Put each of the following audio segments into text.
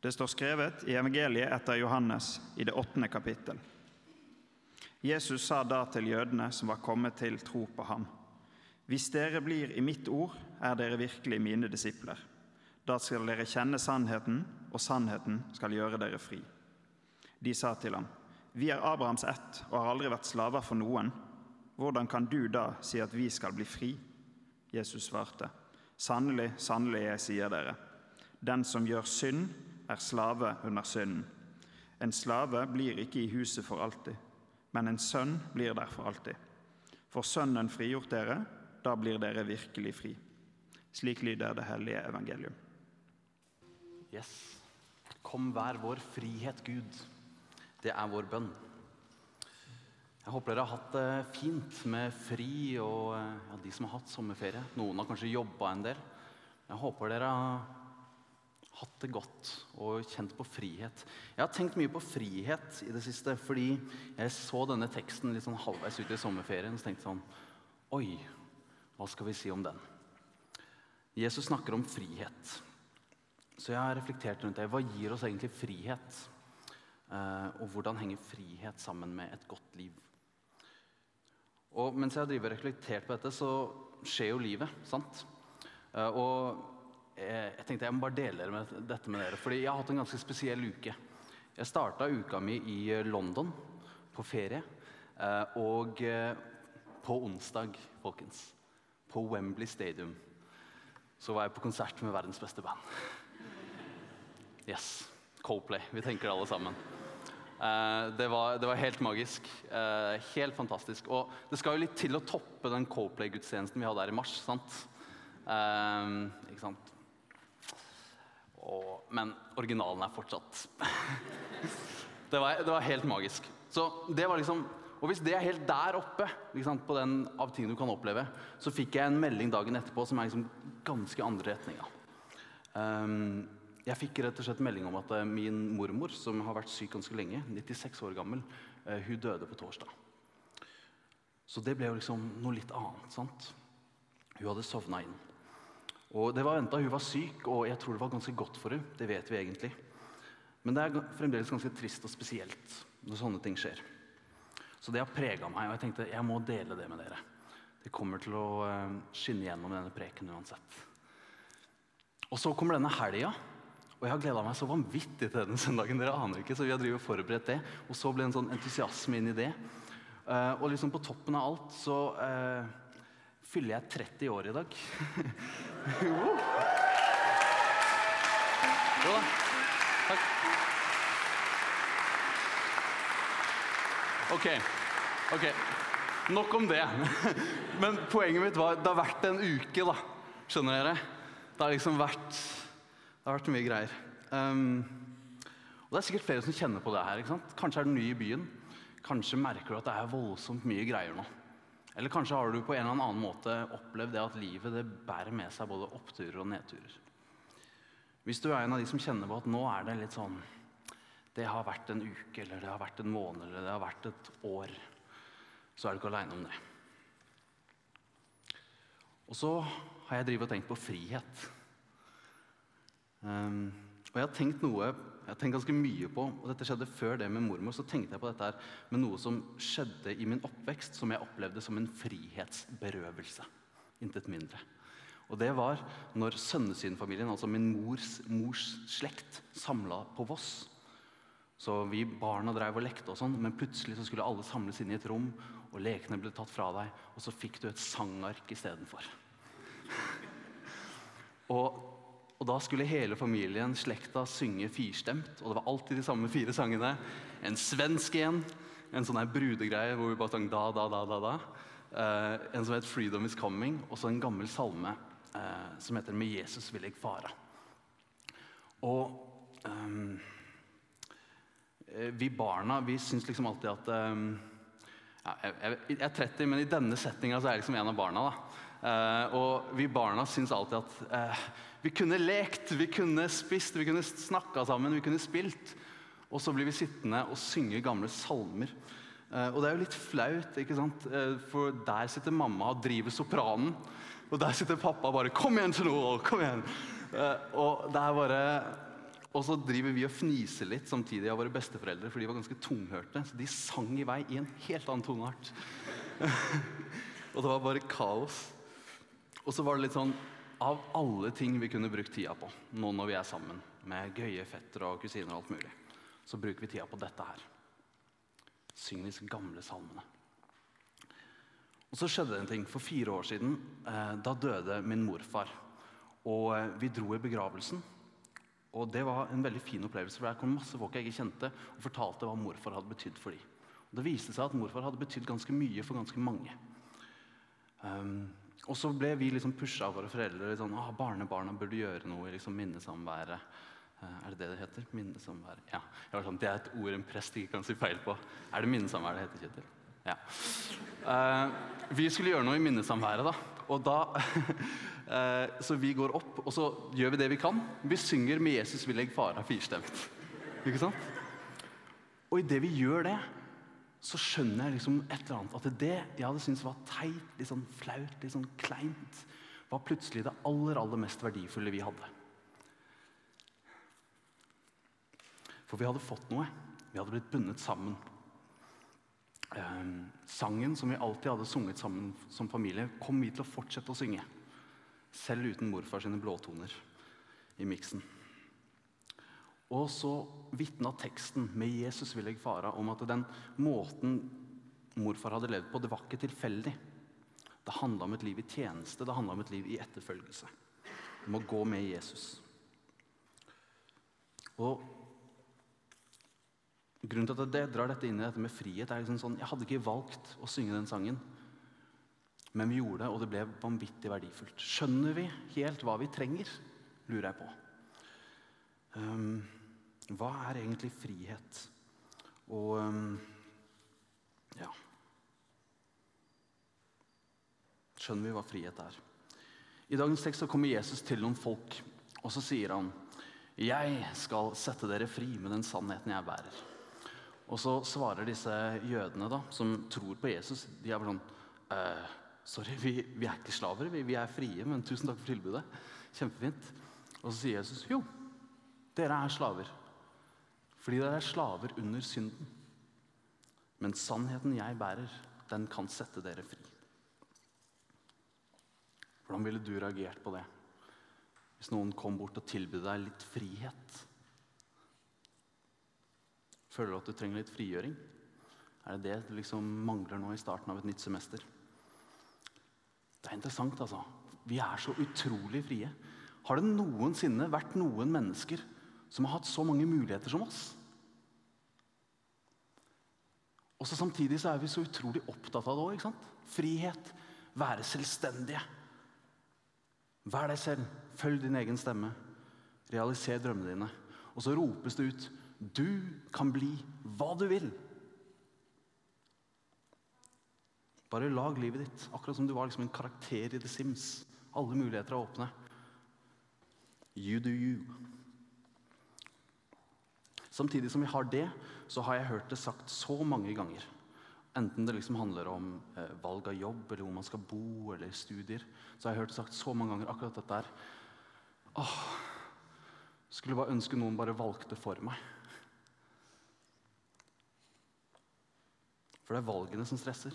Det står skrevet i evangeliet etter Johannes i det åttende kapittel. Jesus sa da til jødene som var kommet til tro på ham.: Hvis dere blir i mitt ord, er dere virkelig mine disipler. Da skal dere kjenne sannheten, og sannheten skal gjøre dere fri. De sa til ham, Vi er Abrahams ett og har aldri vært slaver for noen. Hvordan kan du da si at vi skal bli fri? Jesus svarte, Sannelig, sannelig, jeg sier dere, den som gjør synd, er slave under synden. En slave blir ikke i huset for alltid, men en sønn blir der for alltid. For Sønnen frigjort dere, da blir dere virkelig fri. Slik lyder det hellige evangelium. Yes. Kom, vær vår frihet, Gud. Det er vår bønn. Jeg håper dere har hatt det fint med fri og ja, de som har hatt sommerferie. Noen har kanskje jobba en del. Jeg håper dere har hatt det godt og kjent på frihet. Jeg har tenkt mye på frihet i det siste fordi jeg så denne teksten litt sånn halvveis ute i sommerferien og tenkte sånn Oi, hva skal vi si om den? Jesus snakker om frihet. Så jeg har reflektert rundt det. Hva gir oss egentlig frihet? Eh, og hvordan henger frihet sammen med et godt liv? Og mens jeg har reflektert på dette, så skjer jo livet. sant? Eh, og jeg tenkte jeg må bare dele med dette med dere, fordi jeg har hatt en ganske spesiell uke. Jeg starta uka mi i eh, London, på ferie. Eh, og på onsdag, folkens, på Wembley Stadium, så var jeg på konsert med verdens beste band. Yes. Coldplay. Vi tenker det alle sammen. Det var, det var, helt magisk. Helt fantastisk. Og det skal jo litt til å toppe den Coldplay-gudstjenesten vi hadde her i mars. sant? ikke sant? Og, men originalen er fortsatt det, var, det, var, helt magisk. Så det var liksom, og hvis det er helt der oppe sant, på den av ting du kan oppleve, så fikk jeg en melding dagen etterpå som er liksom ganske andre retninga. Um, jeg fikk rett og slett melding om at uh, min mormor, som har vært syk ganske lenge, 96 år gammel, uh, hun døde på torsdag. Så det ble jo liksom noe litt annet. sant? Hun hadde sovna inn. Og Det var venta hun var syk, og jeg tror det var ganske godt for henne. Det vet vi egentlig. Men det er fremdeles ganske trist og spesielt når sånne ting skjer. Så det har prega meg, og jeg tenkte jeg må dele det med dere. Det kommer til å eh, skinne gjennom denne preken uansett. Og så kommer denne helga, og jeg har gleda meg så vanvittig til denne søndagen. dere aner ikke, så vi har og forberedt det, og så ble det en sånn entusiasme inn i det. Eh, og liksom på toppen av alt så eh, fyller jeg 30 år i dag. jo. da. Takk. Ok. ok. Nok om det. Men poenget mitt var det har vært en uke, da. Skjønner dere? Det har liksom vært Det har vært mye greier. Um, og Det er sikkert flere som kjenner på det her. ikke sant? Kanskje er du ny i byen. Kanskje merker du at det er voldsomt mye greier nå. Eller kanskje har du på en eller annen måte opplevd det at livet det bærer med seg både oppturer og nedturer. Hvis du er en av de som kjenner på at nå er det litt sånn Det har vært en uke, eller det har vært en måned, eller det har vært et år, så er du ikke aleine om det. Og så har jeg drevet og tenkt på frihet. Um, og jeg har tenkt noe jeg har tenkt ganske mye på, og dette skjedde før det med mormor, så tenkte jeg på dette her med noe som skjedde i min oppvekst, som jeg opplevde som en frihetsberøvelse. Intet mindre. Og det var når Sønnesyn-familien, altså min mors, mors slekt, samla på Voss. Så vi barna drev og lekte, og sånn, men plutselig så skulle alle samles inn i et rom. og Lekene ble tatt fra deg, og så fikk du et sangark istedenfor. og og Da skulle hele familien, slekta, synge firstemt. Og det var alltid de samme fire sangene. En svensk en, en sånn brudegreie hvor vi bare sang da, da, da, da. da. Eh, en som het 'Freedom Is Coming', og så en gammel salme eh, som heter 'Med Jesus vil jeg fara'. Og eh, vi barna vi syns liksom alltid at um, ja, jeg, jeg, er 30, men i denne settinga er jeg liksom en av barna. Uh, og vi barna syns alltid at vi kunne lekt, vi kunne spist, vi kunne snakka sammen, vi kunne spilt. Og så blir vi sittende og synge gamle salmer. Eh, og det er jo litt flaut, ikke sant? Eh, for der sitter mamma og driver sopranen. Og der sitter pappa bare 'Kom igjen til noe! Kom igjen!' Eh, og det er bare og så driver vi og fniser litt samtidig av våre besteforeldre, for de var ganske tunghørte. Så de sang i vei i en helt annen toneart. og det var bare kaos. Og så var det litt sånn Av alle ting vi kunne brukt tida på nå når vi er sammen, med gøye fettere og kusiner og alt mulig, så bruker vi tida på dette her. Syng disse gamle salmene. Og så skjedde det en ting. For fire år siden eh, da døde min morfar. Og eh, vi dro i begravelsen. Og det var en veldig fin opplevelse, for der kom masse folk jeg ikke kjente, og fortalte hva morfar hadde betydd for dem. Og det viste seg at morfar hadde betydd ganske mye for ganske mange. Um, og så ble vi liksom pusha av våre foreldre. sånn, ah, 'Barnebarna burde gjøre noe i liksom minnesamværet.' Uh, er det det det heter? Minnesamværet? Ja. Sånn, det er et ord en prest ikke kan si feil på. Er det minnesamvær det heter, Kjetil? Ja. Uh, vi skulle gjøre noe i minnesamværet, da. Og da Så vi går opp, og så gjør vi det vi kan. Vi synger 'Med Jesus vil jeg fara' firstemt. Ikke sant? Og idet vi gjør det, så skjønner jeg liksom et eller annet. At det jeg hadde syntes var teit, litt sånn flaut, litt sånn kleint, var plutselig det aller, aller mest verdifulle vi hadde. For vi hadde fått noe. Vi hadde blitt bundet sammen. Eh, sangen som vi alltid hadde sunget sammen som familie, kom vi til å fortsette å synge. Selv uten morfar sine blåtoner i miksen. Og så vitna teksten med 'Jesus vil jeg fara' om at den måten morfar hadde levd på, det var ikke tilfeldig. Det handla om et liv i tjeneste, det handla om et liv i etterfølgelse. Om å gå med Jesus. Og Grunnen til at jeg drar dette inn i dette med frihet, er liksom sånn Jeg hadde ikke valgt å synge den sangen, men vi gjorde det, og det ble vanvittig verdifullt. Skjønner vi helt hva vi trenger? lurer jeg på. Um, hva er egentlig frihet? Og um, ja Skjønner vi hva frihet er? I dagens tekst så kommer Jesus til noen folk, og så sier han jeg skal sette dere fri med den sannheten jeg bærer. Og så svarer disse jødene da, som tror på Jesus, de er bare sånn eh, Sorry, vi, vi, er ikke slaver, vi, vi, er frie, men tusen takk for tilbudet. Kjempefint. Og så sier Jesus jo, dere er slaver. Fordi dere er slaver under synden. Men sannheten jeg bærer, den kan sette dere fri. Hvordan ville du reagert på det? Hvis noen kom bort og tilbød deg litt frihet? Føler du at du trenger litt frigjøring? Er det det du liksom mangler nå i starten av et nytt semester? Det er interessant, altså. Vi er så utrolig frie. Har det noensinne vært noen mennesker som har hatt så mange muligheter som oss? Og så Samtidig så er vi så utrolig opptatt av det òg. Frihet. Være selvstendige. Vær deg selv. Følg din egen stemme. Realiser drømmene dine. Og så ropes det ut du kan bli hva du vil. Bare lag livet ditt akkurat som du var liksom en karakter i The Sims. Alle muligheter er åpne. You do you. Samtidig som vi har det, så har jeg hørt det sagt så mange ganger. Enten det liksom handler om eh, valg av jobb, eller hvor man skal bo, eller studier. Så har jeg hørt det sagt så mange ganger akkurat dette her. Åh, skulle bare ønske noen bare valgte for meg. For det er valgene som stresser.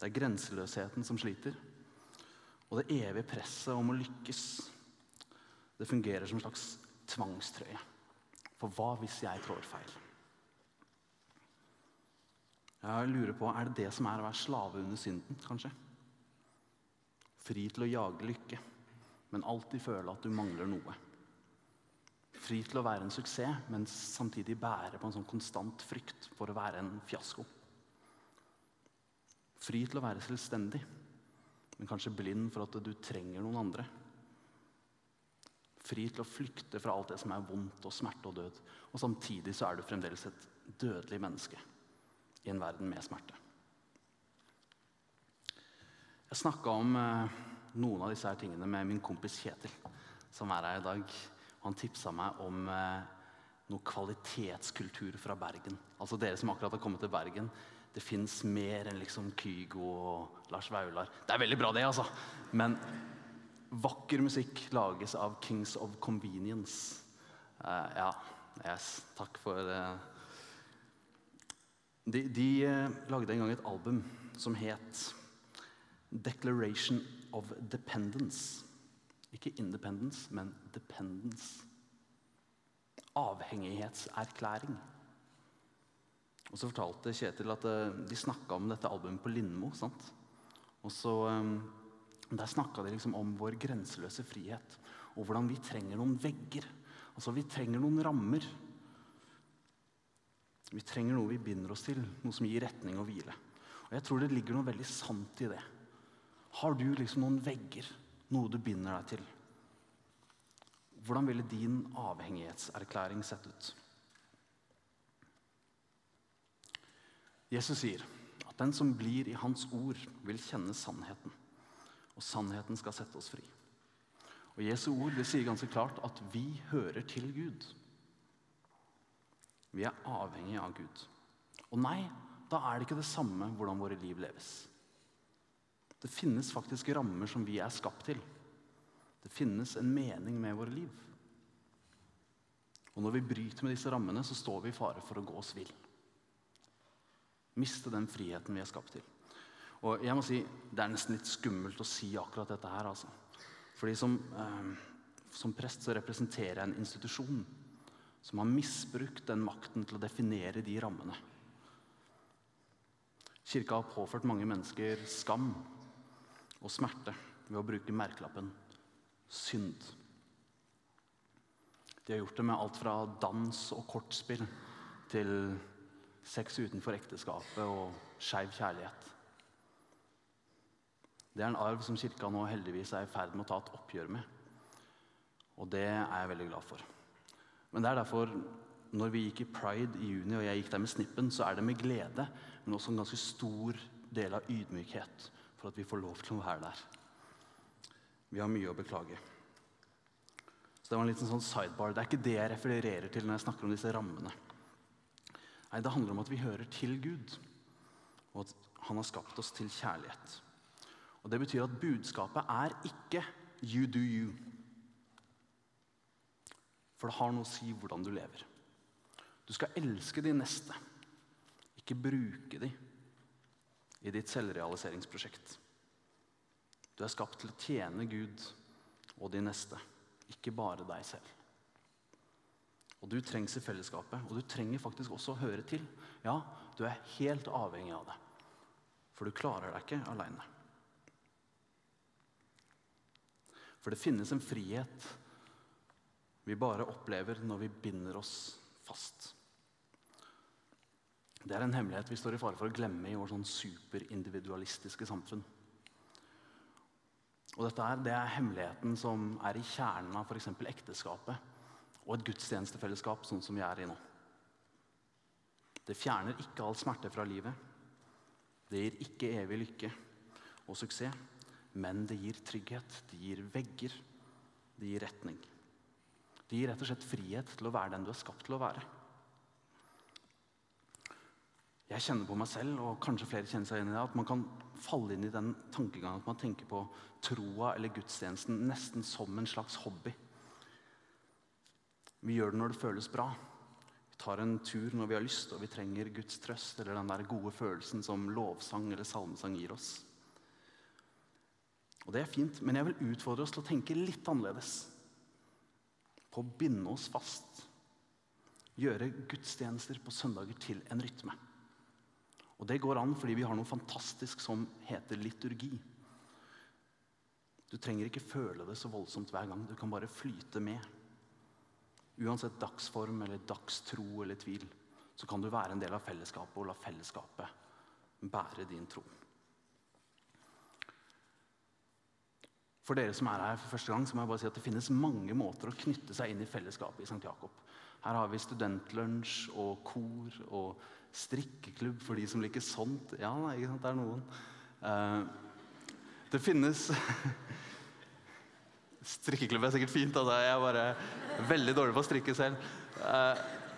Det er grenseløsheten som sliter. Og det evige presset om å lykkes, det fungerer som en slags tvangstrøye. For hva hvis jeg trår feil? Jeg lurer på, Er det det som er å være slave under synden, kanskje? Fri til å jage lykke, men alltid føle at du mangler noe. Fri til å være en suksess, men samtidig bære på en sånn konstant frykt for å være en fiasko. Fri til å være selvstendig, men kanskje blind for at du trenger noen andre. Fri til å flykte fra alt det som er vondt og smerte og død. Og samtidig så er du fremdeles et dødelig menneske i en verden med smerte. Jeg snakka om eh, noen av disse her tingene med min kompis Kjetil, som er her i dag. Han tipsa meg om eh, noe kvalitetskultur fra Bergen. Altså Dere som akkurat har kommet til Bergen. Det fins mer enn liksom Kygo og Lars Vaular. Det er veldig bra, det, altså. Men vakker musikk lages av Kings of Convenience. Uh, ja, yes, takk for uh. De, de uh, lagde en gang et album som het Declaration of Dependence. Ikke independence, men dependence. Avhengighetserklæring. Og så fortalte Kjetil at eh, de snakka om dette albumet på Lindmo. sant? Og så, eh, Der snakka de liksom om vår grenseløse frihet. Og hvordan vi trenger noen vegger. Altså Vi trenger noen rammer. Vi trenger noe vi binder oss til, noe som gir retning og hvile. Og Jeg tror det ligger noe veldig sant i det. Har du liksom noen vegger, noe du binder deg til? Hvordan ville din avhengighetserklæring sett ut? Jesus sier at den som blir i hans ord, vil kjenne sannheten. Og sannheten skal sette oss fri. Og Jesu ord det sier ganske klart at vi hører til Gud. Vi er avhengig av Gud. Og nei, da er det ikke det samme hvordan våre liv leves. Det finnes faktisk rammer som vi er skapt til. Det finnes en mening med våre liv. Og når vi bryter med disse rammene, så står vi i fare for å gå oss vill. Miste den friheten vi er skapt til. Og jeg må si, Det er nesten litt skummelt å si akkurat dette her. altså. Fordi som, eh, som prest så representerer jeg en institusjon som har misbrukt den makten til å definere de rammene. Kirka har påført mange mennesker skam og smerte ved å bruke merkelappen synd. De har gjort det med alt fra dans og kortspill til sex utenfor ekteskapet og skeiv kjærlighet. Det er en arv som kirka nå heldigvis er i ferd med å ta et oppgjør med. Og det er jeg veldig glad for. Men det er derfor, når vi gikk i Pride i juni, og jeg gikk der med snippen, så er det med glede, men også en ganske stor del av ydmykhet for at vi får lov til å være der. Vi har mye å beklage. Så det var en liten sånn sidebar. Det er ikke det jeg refererer til når jeg snakker om disse rammene. Nei, Det handler om at vi hører til Gud, og at han har skapt oss til kjærlighet. Og Det betyr at budskapet er ikke 'you do you'. For det har noe å si hvordan du lever. Du skal elske de neste, ikke bruke de i ditt selvrealiseringsprosjekt. Du er skapt til å tjene Gud og de neste, ikke bare deg selv. Og du trengs i fellesskapet, og du trenger faktisk også å høre til. Ja, du er helt avhengig av det, for du klarer deg ikke aleine. For det finnes en frihet vi bare opplever når vi binder oss fast. Det er en hemmelighet vi står i fare for å glemme i vårt sånn superindividualistiske samfunn. Og dette er, Det er hemmeligheten som er i kjernen av f.eks. ekteskapet og et gudstjenestefellesskap sånn som vi er i nå. Det fjerner ikke all smerte fra livet. Det gir ikke evig lykke og suksess, men det gir trygghet, det gir vegger, det gir retning. Det gir rett og slett frihet til å være den du er skapt til å være. Jeg kjenner på meg selv, og kanskje flere kjenner seg igjen i det, at man kan falle inn i den tankegangen at man tenker på troa eller gudstjenesten nesten som en slags hobby. Vi gjør det når det føles bra. Vi tar en tur når vi har lyst og vi trenger Guds trøst eller den der gode følelsen som lovsang eller salmesang gir oss. Og Det er fint, men jeg vil utfordre oss til å tenke litt annerledes. På å binde oss fast. Gjøre gudstjenester på søndager til en rytme. Og Det går an fordi vi har noe fantastisk som heter liturgi. Du trenger ikke føle det så voldsomt hver gang. Du kan bare flyte med. Uansett dagsform eller dagstro eller tvil, så kan du være en del av fellesskapet og la fellesskapet bære din tro. For dere som er her for første gang, så må jeg bare si at det finnes mange måter å knytte seg inn i fellesskapet i St. Jakob. Her har vi studentlunsj og kor og strikkeklubb for de som liker sånt. Ja, sant, det er noen. Uh, det finnes Strikkeklubb er sikkert fint. Altså. Jeg er bare veldig dårlig på å strikke selv.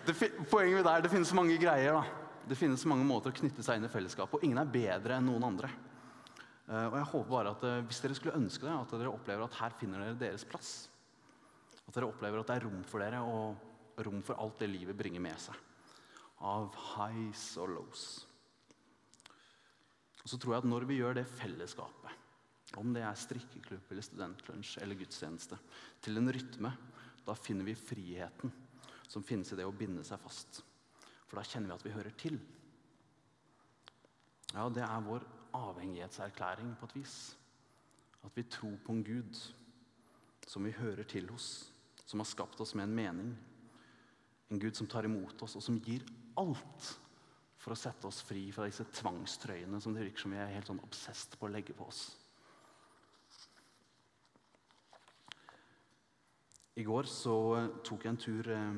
Det, poenget det er det finnes mange greier. da. Det finnes mange måter å knytte seg inn i fellesskapet, og ingen er bedre enn noen andre. Eh, og jeg håper bare at eh, Hvis dere skulle ønske det, at dere opplever at her finner dere deres plass. At dere opplever at det er rom for dere og rom for alt det livet bringer med seg. Av highs og lows. Og så tror jeg at når vi gjør det fellesskapet, om det er strikkeklubb eller studentlunsj eller gudstjeneste, til en rytme, da finner vi friheten som finnes i det å binde seg fast. For da kjenner vi at vi hører til. Ja, det er vår avhengighetserklæring på et vis. At vi tror på en Gud som vi hører til hos, som har skapt oss med en mening. En Gud som tar imot oss, og som gir alt for å sette oss fri fra disse tvangstrøyene som det virker som vi er helt sånn obsesst på å legge på oss. I går så tok jeg en tur eh,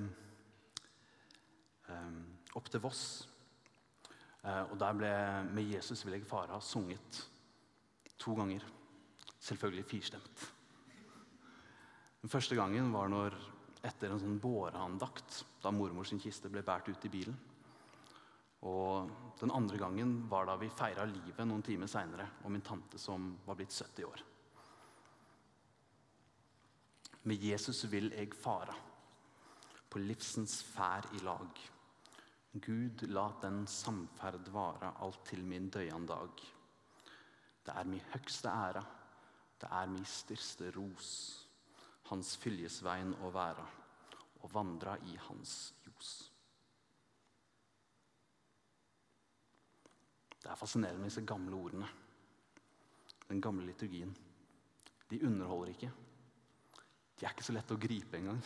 eh, opp til Voss. Eh, og der ble 'Med Jesus vil jeg fare' sunget to ganger. Selvfølgelig firstemt. Den første gangen var når etter en sånn båreandakt, da mormor sin kiste ble båret ut i bilen. Og den andre gangen var da vi feira livet noen timer seinere, og min tante som var blitt 70 år. Med Jesus vil jeg fara, på livsens ferd i lag. Gud, la den samferd vara alt til min døyan dag. Det er mi høgste æra, det er mi største ros, hans fyljesvein å væra, og vandra i hans ljos. Det er fascinerende med disse gamle ordene. Den gamle liturgien. De underholder ikke. De er ikke så lette å gripe engang.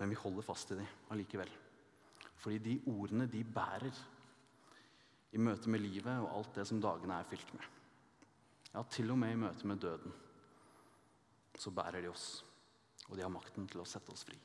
Men vi holder fast i dem allikevel. Fordi de ordene de bærer i møte med livet og alt det som dagene er fylt med. Ja, til og med i møte med døden så bærer de oss, og de har makten til å sette oss fri.